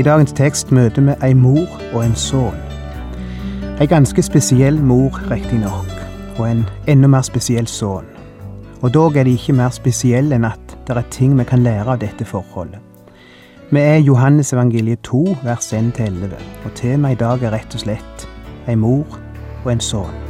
I dagens tekst møter vi ei mor og en sønn. Ei ganske spesiell mor, riktignok, og en enda mer spesiell sønn. Og dog er de ikke mer spesielle enn at det er ting vi kan lære av dette forholdet. Vi er Johannes evangeliet 2, vers 1-11, og temaet i dag er rett og slett ei mor og en sønn.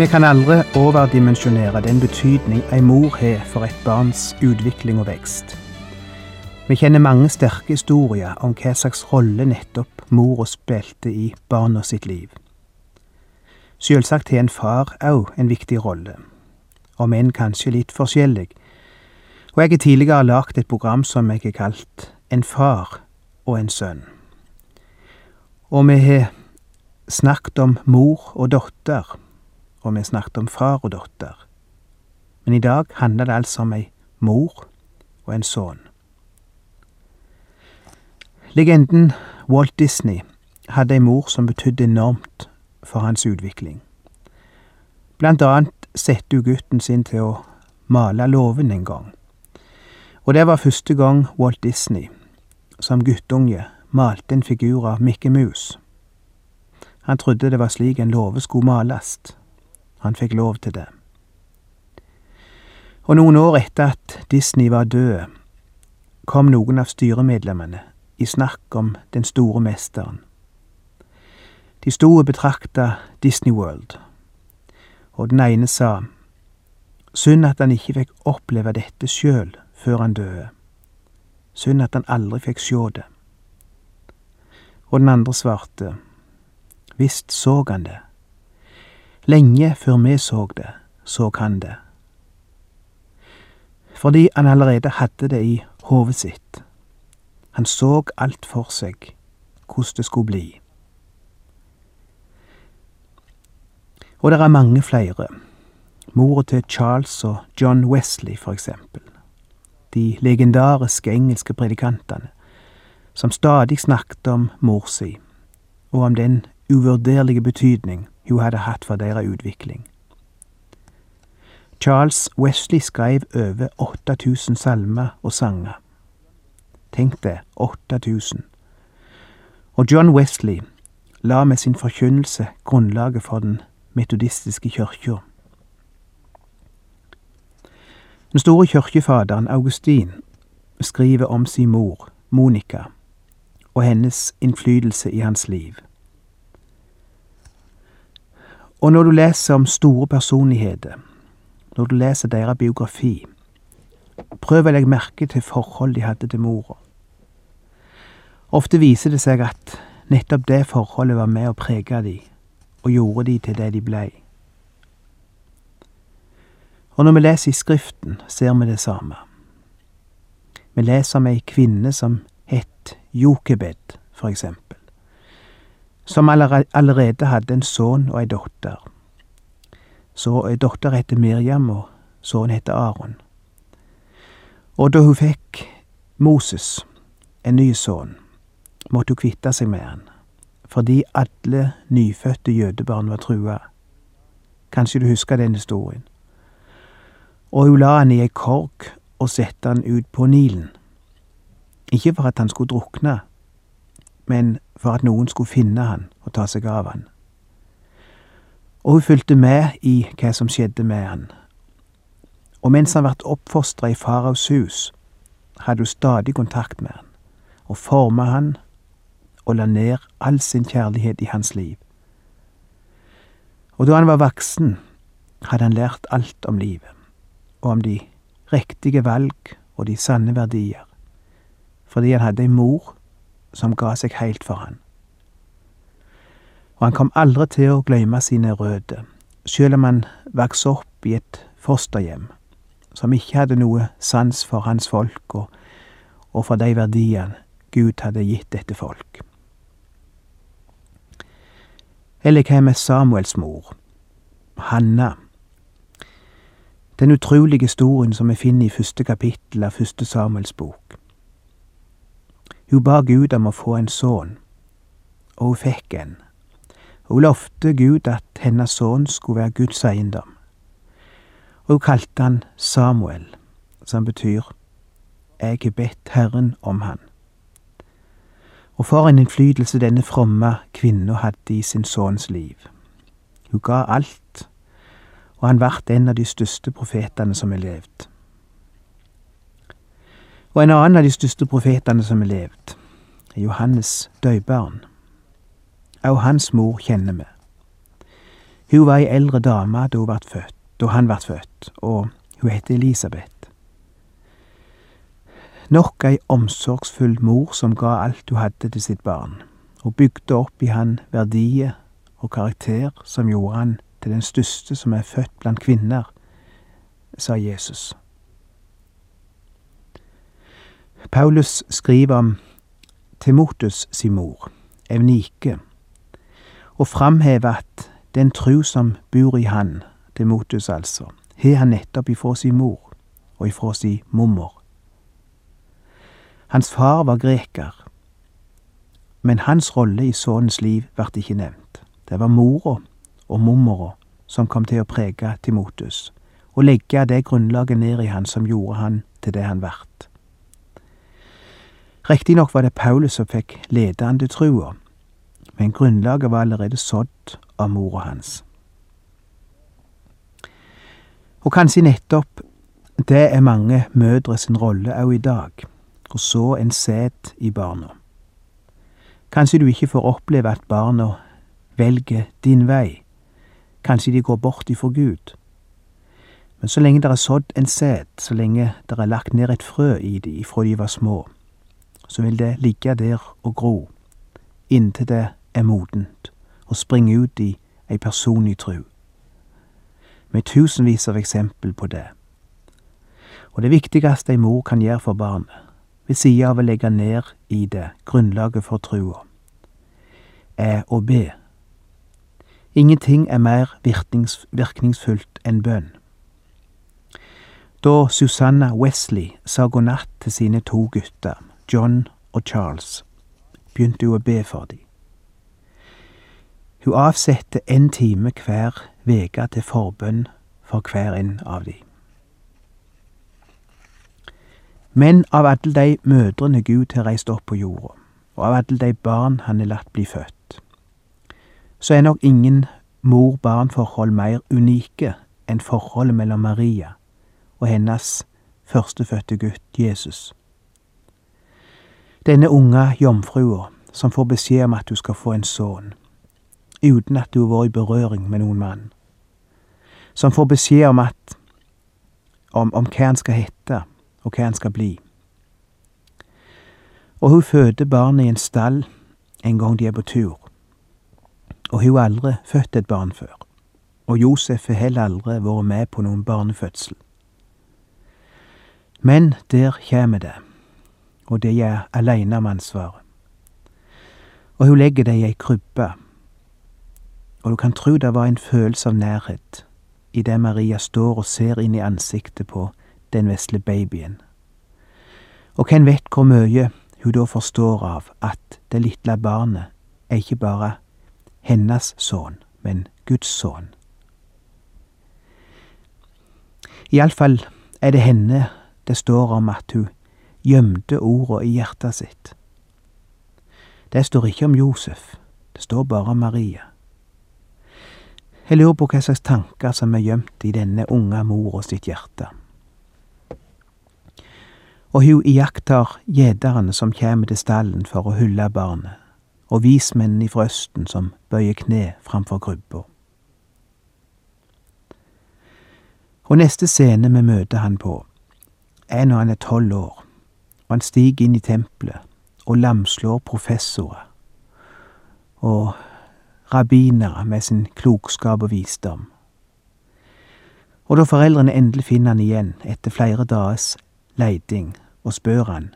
Vi kan aldri overdimensjonere den betydning ei mor har for et barns utvikling og vekst. Vi kjenner mange sterke historier om hva slags rolle nettopp mora spilte i barna sitt liv. Selvsagt har en far òg en viktig rolle, om enn kanskje litt forskjellig, og jeg har tidligere lagd et program som jeg har kalt En far og en sønn. Og vi har snakket om mor og datter og vi snakket om far og datter. Men i dag handler det altså om ei mor og en sønn. Legenden Walt Disney hadde ei mor som betydde enormt for hans utvikling. Blant annet satte hun gutten sin til å male låven en gang. Og det var første gang Walt Disney, som guttunge, malte en figur av Mickey Mouse. Han trodde det var slik en låve skulle males. Han fikk lov til det. Og noen år etter at Disney var død, kom noen av styremedlemmene i snakk om den store mesteren. De sto og betrakta Disney World, og den ene sa synd at han ikke fikk oppleve dette sjøl før han døde, synd at han aldri fikk sjå det. Og den andre svarte visst så han det Lenge før vi så det, så han det. Fordi han allerede hadde det i hodet sitt. Han så alt for seg, hvordan det skulle bli. Og det er mange flere. Mora til Charles og John Wesley, for eksempel. De legendariske engelske predikantene, som stadig snakket om mor si, og om den uvurderlige betydning hun hadde hatt for deres utvikling. Charles Wesley skrev over 8000 salmer og sanger. Tenk det, 8000. Og John Wesley la med sin forkynnelse grunnlaget for den metodistiske kirka. Den store kirkefaderen Augustin skriver om sin mor, Monica, og hennes innflytelse i hans liv. Og når du leser om store personligheter, når du leser deres biografi, prøv å legge merke til forhold de hadde til mora. Ofte viser det seg at nettopp det forholdet var med å prege de, og gjorde de til det de blei. Og når vi leser i Skriften, ser vi det samme. Vi leser om ei kvinne som het Jokebed, for eksempel som allerede hadde en sønn og ei datter. Så ei datter heter Miriam, og sønnen heter Aron. Og da hun fikk Moses, en ny sønn, måtte hun kvitte seg med han, fordi alle nyfødte jødebarn var trua. Kanskje du husker den historien? Og hun la han i ei korg og sette han ut på Nilen. Ikke for at han skulle drukne, men for at noen skulle finne han og ta seg av han. Og hun fulgte med i hva som skjedde med han. Og mens han ble oppfostra i faraos hus, hadde hun stadig kontakt med han, og forma han og la ned all sin kjærlighet i hans liv. Og da han var voksen, hadde han lært alt om livet, og om de riktige valg og de sanne verdier, fordi han hadde ei mor som ga seg heilt for han, Og han kom aldri til å glemme sine røtter, sjøl om han vokste opp i et fosterhjem som ikke hadde noe sans for hans folk og, og for de verdiene Gud hadde gitt dette folk. Eller hva med Samuels mor, Hanna? Den utrolige historien som vi finner i første kapittel av første Samuels bok. Hun ba Gud om å få en sønn, og hun fikk en. Hun lovte Gud at hennes sønn skulle være Guds eiendom. Og hun kalte han Samuel, som betyr Jeg har bedt Herren om han. Og for en innflytelse denne fromme kvinna hadde i sin sønns liv. Hun ga alt, og han ble en av de største profetene som har levd. Og en annen av de største profetene som har levd, er Johannes døybarn. Også hans mor kjenner vi. Hun var ei eldre dame da født, da han ble født, og hun heter Elisabeth. Nok ei omsorgsfull mor som ga alt hun hadde til sitt barn, og bygde opp i han verdier og karakter som gjorde han til den største som er født blant kvinner, sa Jesus. Paulus skriver om Timotus sin mor, Evnike, og framhever at den tru som bor i han, Timotus altså, har han nettopp ifra sin mor og ifra sin mormor. Hans far var greker, men hans rolle i sønnens liv ble ikke nevnt. Det var mora og mormora som kom til å prege Timotus, og legge det grunnlaget ned i han som gjorde han til det han vart. Riktignok var det Paulus som fikk lede han til trua, men grunnlaget var allerede sådd av mora hans. Og kanskje nettopp det er mange mødre sin rolle òg i dag, å så en sæd i barna. Kanskje du ikke får oppleve at barna velger din vei, kanskje de går bort ifra Gud. Men så lenge det er sådd en sæd, så lenge det er lagt ned et frø i de ifra de var små, så vil det ligge der og gro, inntil det er modent, og springe ut i ei personlig tru. Med tusenvis av eksempel på det. Og det viktigste ei mor kan gjøre for barnet, ved sida av å legge ned i det grunnlaget for trua, er å be. Ingenting er mer virkningsfullt enn bønn. Da Susanna Wesley sa god natt til sine to gutter, John og Charles, begynte hun å be for dem. Hun avsatte en time hver uke til forbønn for hver en av dem. Men av alle de mødrene Gud har reist opp på jorda, og av alle de barn han har latt bli født, så er nok ingen mor-barn-forhold mer unike enn forholdet mellom Maria og hennes førstefødte gutt Jesus. Denne unge jomfrua som får beskjed om at du skal få en sønn, uten at du har vært i berøring med noen mann. Som får beskjed om at om, om hva han skal hete, og hva han skal bli. Og hun føder barnet i en stall en gang de er på tur. Og hun har aldri født et barn før. Og Josef har heller aldri vært med på noen barnefødsel. Men der kommer det, og det er aleine om ansvaret. Og hun legger det i ei krybbe og du kan tro det var en følelse av nærhet idet Maria står og ser inn i ansiktet på den vesle babyen. Og hvem vet hvor mye hun da forstår av at det lille barnet er ikke bare hennes sønn, men Guds sønn. Iallfall er det henne det står om at hun gjemte orda i hjertet sitt. Det står ikke om Josef, det står bare om Maria. Jeg lurer på hva slags tanker som er gjemt i denne unge mora sitt hjerte. Og hun iakttar gjeterne som kjem til stallen for å hylle barnet, og vismennene ifra Østen som bøyer kne framfor krybba. Og neste scene vi møter han på, er når han er tolv år, han stiger inn i tempelet og lamslår professorer, og rabbinere med sin klokskap og visdom. Og da foreldrene endelig finner han igjen etter flere dagers leiding, og spør han,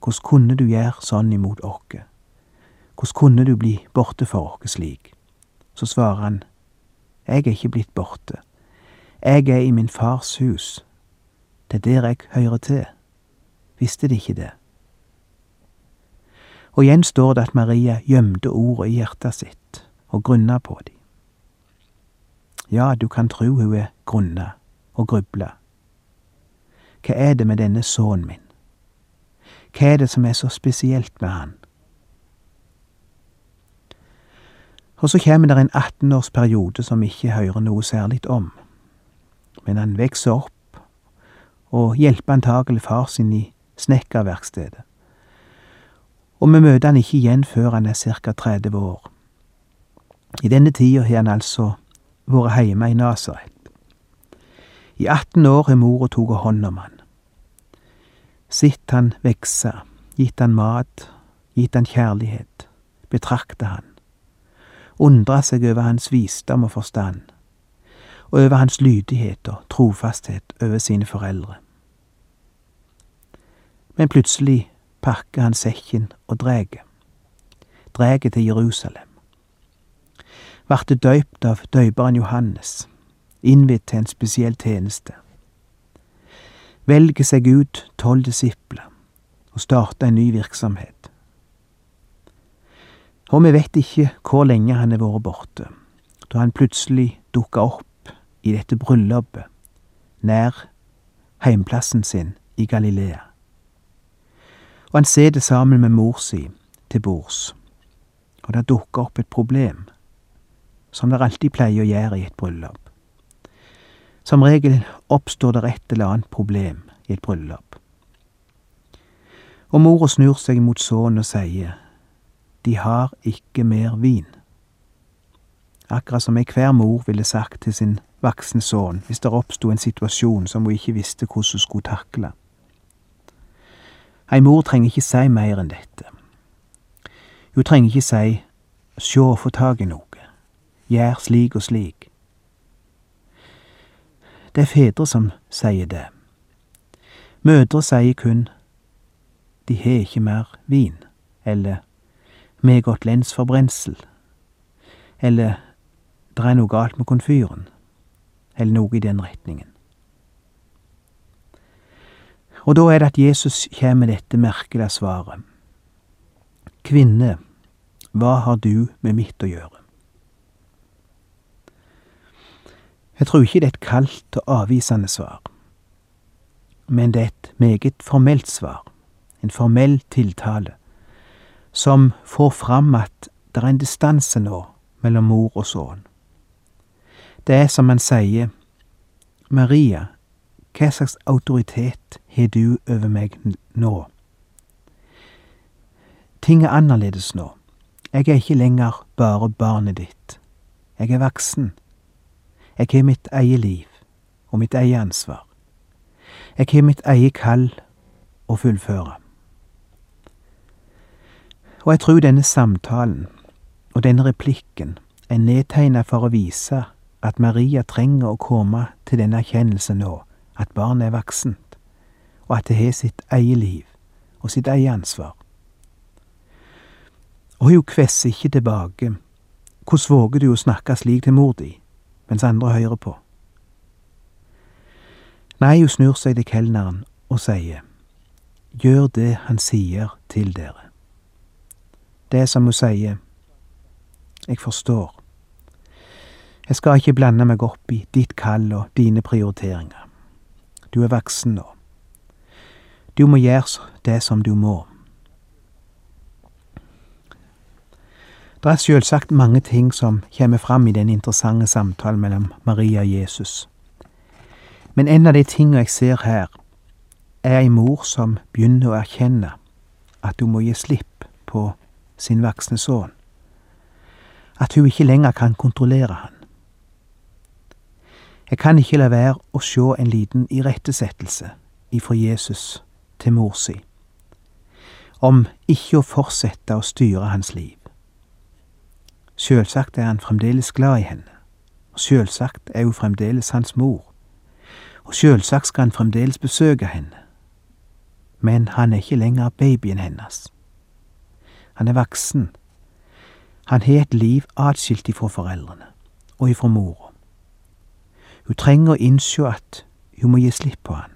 hvordan kunne du gjøre sånn imot oss, hvordan kunne du bli borte for oss slik? Så svarer han, jeg er ikke blitt borte, jeg er i min fars hus, det er der jeg hører til, visste de ikke det? Og igjen står det at Maria gjemte ordet i hjertet sitt og grunna på de. Ja, du kan tru hun er grunna og grubla. Hva er det med denne sønnen min? Hva er det som er så spesielt med han? Og så kommer det en 18-årsperiode som ikke hører noe særlig om. Men han vokser opp og hjelper antagelig far sin i snekkerverkstedet. Og vi møter han ikke igjen før han er ca. 30 år. I denne tida har han altså vært hjemme i Nasaret. I 18 år har mora tatt hånd om han. Sett han vokse, gitt han mat, gitt han kjærlighet, betrakta han, undra seg over hans visdom og forstand, og over hans lydighet og trofasthet over sine foreldre. Men plutselig pakker han sekken og dreger, dreger til Jerusalem. Vart døypt av døyperen Johannes, innvidd til en spesiell tjeneste. Velger seg ut tolv disipler og starter en ny virksomhet. Og vi vet ikke hvor lenge han har vært borte, da han plutselig dukka opp i dette bryllupet nær heimplassen sin i Galilea. Og han sitter sammen med mor si til bords, og det dukker opp et problem, som det alltid pleier å gjøre i et bryllup. Som regel oppstår det et eller annet problem i et bryllup. Og mora snur seg mot sønnen og sier, de har ikke mer vin. Akkurat som enhver mor ville sagt til sin voksne sønn hvis det oppsto en situasjon som hun ikke visste hvordan hun skulle takle. Ei mor trenger ikke si mer enn dette. Hun trenger ikke si sjå og få tak i noe, gjør slik og slik. Det er fedre som sier det. Mødre sier kun de har ikke mer vin, eller vi har gått lens for brensel, eller det er noe galt med komfyren, eller noe i den retningen. Og da er det at Jesus kommer med dette merkelige svaret. Kvinne, hva har du med mitt å gjøre? Jeg tror ikke det er et kaldt og avvisende svar, men det er et meget formelt svar, en formell tiltale, som får fram at det er en distanse nå mellom mor og sønn. Det er som han sier, Maria, hva slags autoritet har du over meg nå? Ting er annerledes nå. Jeg er ikke lenger bare barnet ditt. Jeg er voksen. Jeg har mitt eget liv og mitt eget ansvar. Jeg har mitt eget kall å fullføre. Og jeg tror denne samtalen og denne replikken er nedtegnet for å vise at Maria trenger å komme til denne erkjennelsen nå at barnet er voksent, og at det har sitt eget liv og sitt eget ansvar. Og hun kvesser ikke tilbake. Hvordan våger du å snakke slik til mor di, mens andre hører på? Nei, hun snur seg til kelneren og sier, gjør det han sier til dere. Det er som hun sier, jeg forstår. Jeg skal ikke blande meg opp i ditt kall og dine prioriteringer. Du er voksen nå. Du må gjøre det som du må. Det er selvsagt mange ting som kommer fram i den interessante samtalen mellom Maria og Jesus. Men en av de tingene jeg ser her, er ei mor som begynner å erkjenne at hun må gi slipp på sin voksne sønn. At hun ikke lenger kan kontrollere han. Jeg kan ikke la være å se en liten irettesettelse ifra Jesus til mor si, om ikke å fortsette å styre hans liv. Sjølsagt er han fremdeles glad i henne, og sjølsagt er hun fremdeles hans mor, og sjølsagt skal han fremdeles besøke henne, men han er ikke lenger babyen hennes. Han er voksen. Han har et liv atskilt ifra foreldrene og ifra mora. Hun trenger å innse at hun må gi slipp på han.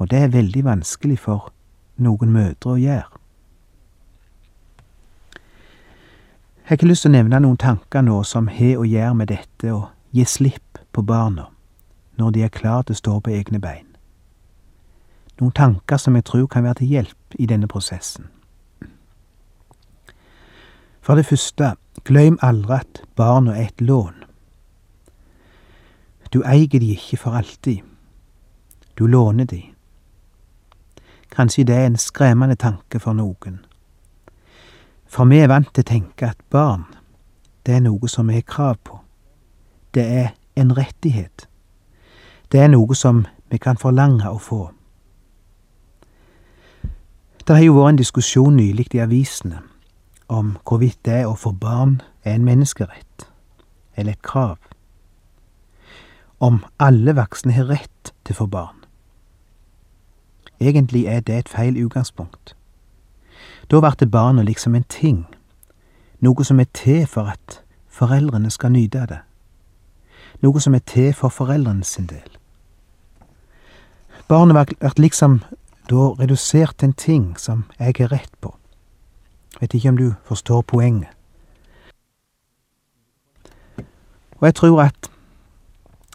Og det er veldig vanskelig for noen mødre å gjøre. Jeg har ikke lyst til å nevne noen tanker nå som har å gjøre med dette å gi slipp på barna når de er klare til å stå på egne bein. Noen tanker som jeg tror kan være til hjelp i denne prosessen. For det første, glem aldri at barna er et lån. Du eier de ikke for alltid. Du låner de. Kanskje det er en skremmende tanke for noen. For vi er vant til å tenke at barn, det er noe som vi har krav på. Det er en rettighet. Det er noe som vi kan forlange å få. Det har jo vært en diskusjon nylig i avisene om hvorvidt det å få barn er en menneskerett, eller et krav. Om alle voksne har rett til å få barn. Egentlig er det et feil utgangspunkt. Da blir barnet liksom en ting, noe som er til for at foreldrene skal nyte det, noe som er til for foreldrene sin del. Barnet blir liksom da redusert til en ting som jeg har rett på. Vet ikke om du forstår poenget. Og jeg tror at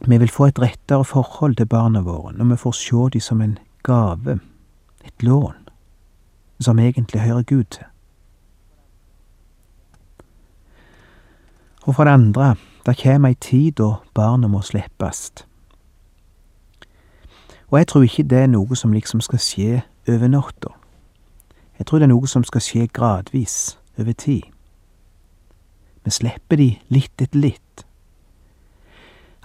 vi vil få et rettere forhold til barna våre når vi får se dem som en gave, et lån, som egentlig hører Gud til. Og for det andre, det kommer ei tid da barna må slippes. Og jeg tror ikke det er noe som liksom skal skje over natta. Jeg tror det er noe som skal skje gradvis, over tid. Vi slipper de litt etter litt.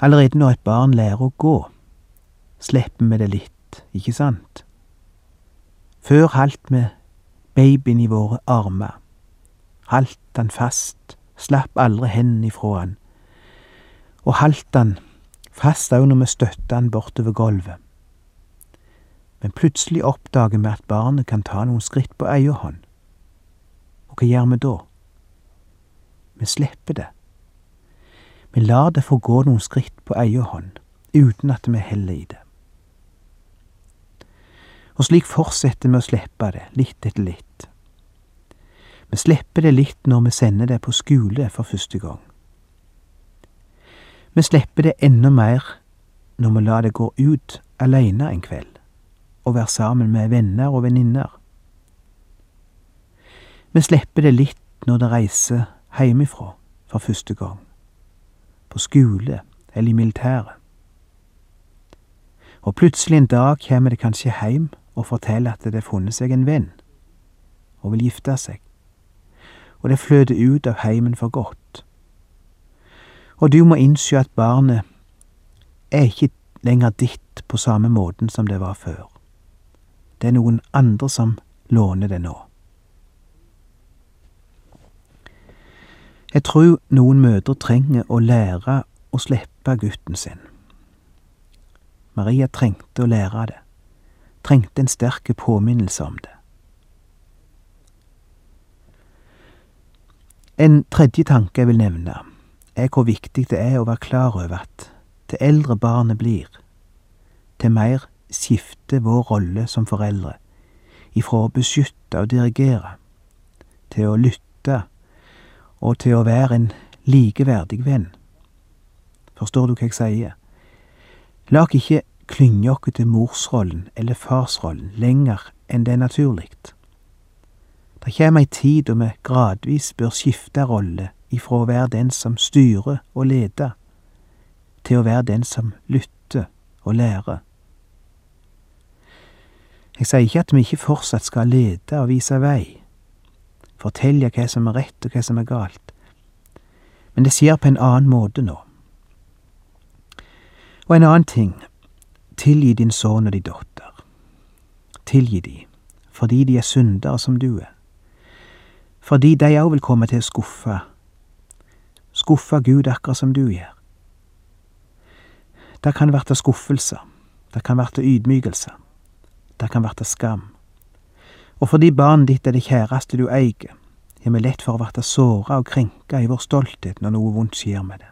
Allerede når et barn lærer å gå, slipper vi det litt, ikke sant? Før haldt vi babyen i våre armer, haldt han fast, slapp aldri hendene ifra han, og haldt han fast òg når vi støtta han bortover gulvet men plutselig oppdager vi at barnet kan ta noen skritt på egen hånd. Og hva gjør vi da? Vi slipper det. Vi lar det få gå noen skritt på egen hånd, uten at vi heller i det. Og slik fortsetter vi å slippe det, litt etter litt. Vi slipper det litt når vi sender det på skole for første gang. Vi slipper det enda mer når vi lar det gå ut alene en kveld og være sammen med venner og venninner. Vi slipper det litt når det reiser hjemmefra for første gang, på skole eller i militæret. Og plutselig en dag kommer det kanskje hjem og forteller at det har funnet seg en venn og vil gifte seg, og det fløter ut av heimen for godt. Og du må innse at barnet er ikke lenger ditt på samme måten som det var før. Det er noen andre som låner det nå. Jeg tror noen mødre trenger å lære å slippe gutten sin. Maria trengte å lære det, trengte en sterk påminnelse om det. En tredje tanke jeg vil nevne, er hvor viktig det er å være klar over at til eldre barnet blir, til mer skifter vår rolle som foreldre ifra å beskytte og dirigere til å lytte og til å være en likeverdig venn. Forstår du hva jeg sier? La oss ikke klynge oss til morsrollen eller farsrollen lenger enn det er naturlig. Det kommer ei tid da vi gradvis bør skifte rolle ifra å være den som styrer og leder, til å være den som lytter og lærer. Jeg sier ikke at vi ikke fortsatt skal lede og vise vei, fortelle hva som er rett og hva som er galt, men det skjer på en annen måte nå. Og en annen ting, tilgi din sønn og din datter. Tilgi de, fordi de er syndere som du er. Fordi de òg vil komme til å skuffe. Skuffe Gud akkurat som du gjør. Det kan verte skuffelse. Det kan verte ydmykelse. Det kan verte skam. Og fordi barnet ditt er det kjæreste du eier, har vi lett for å bli såra og krenka i vår stolthet når noe vondt skjer med det.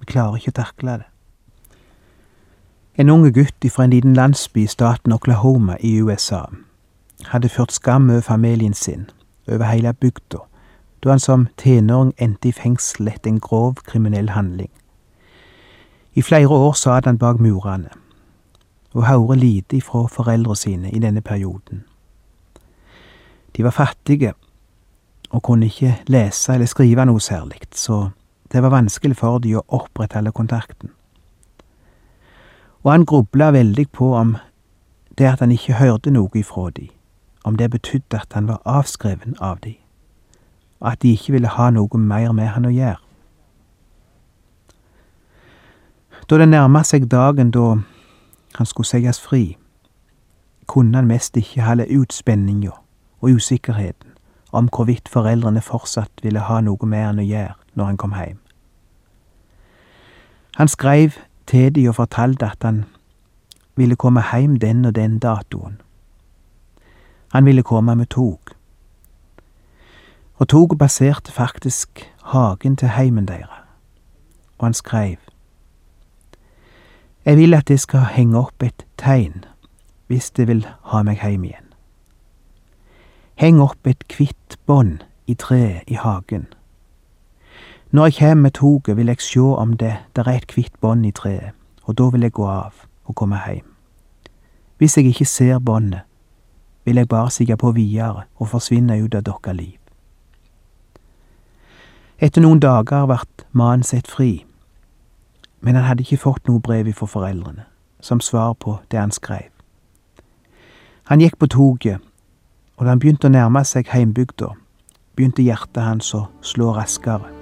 Vi klarer ikke å takle det. En unge gutt fra en liten landsby i staten Oklahoma i USA hadde ført skam over familien sin, over hele bygda, da han som tenåring endte i fengsel etter en grov kriminell handling. I flere år satt han bak murene, og hørte lite ifra foreldre sine i denne perioden. De var fattige og kunne ikke lese eller skrive noe særlig, så det var vanskelig for de å opprettholde kontakten. Og han grubla veldig på om det at han ikke hørte noe ifra de, om det betydde at han var avskreven av de, og at de ikke ville ha noe mer med han å gjøre. Da det nærma seg dagen da han skulle sies fri, kunne han mest ikke holde ut spenninga og usikkerheten om hvorvidt foreldrene fortsatt ville ha noe med han å gjøre når han kom hjem. Han skrev til de og fortalte at han ville komme hjem den og den datoen. Han ville komme med tog. Og toget passerte faktisk hagen til heimen deres, og han skreiv. Jeg vil at det skal henge opp et tegn hvis det vil ha meg hjem igjen. Heng opp et hvitt bånd i treet i hagen. Når jeg kjem med toget, vil jeg sjå om det der er et hvitt bånd i treet, og da vil jeg gå av og komme heim. Hvis jeg ikke ser båndet, vil jeg bare sige på videre og forsvinne ut av dokka liv. Etter noen dager vart mannen sett fri, men han hadde ikke fått noe brev fra foreldrene, som svar på det han skrev. Han gikk på toget, og da han begynte å nærme seg heimbygda, begynte hjertet hans å slå raskere.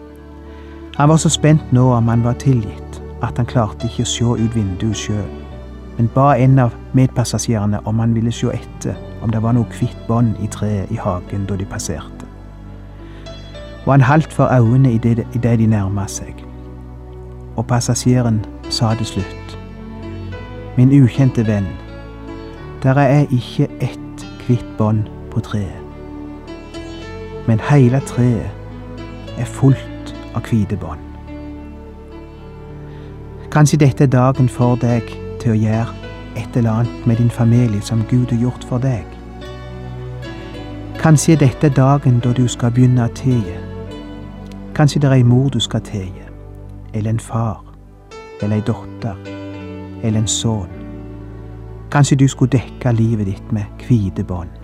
Han var så spent nå om han var tilgitt, at han klarte ikke å se ut vinduet sjøl, men ba en av medpassasjerene om han ville se etter om det var noe hvitt bånd i treet i hagen da de passerte. Og han haldt for øynene idet de nærma seg. Og passasjeren sa til slutt, Min ukjente venn, der er ikke ett hvitt bånd på treet, men hele treet er fullt av hvite bånd. Kanskje dette er dagen for deg til å gjøre et eller annet med din familie som Gud har gjort for deg. Kanskje dette er dagen da du skal begynne å tie. Kanskje det er ei mor du skal tie, eller en far, eller ei datter, eller en sønn. Kanskje du skulle dekke livet ditt med hvite bånd.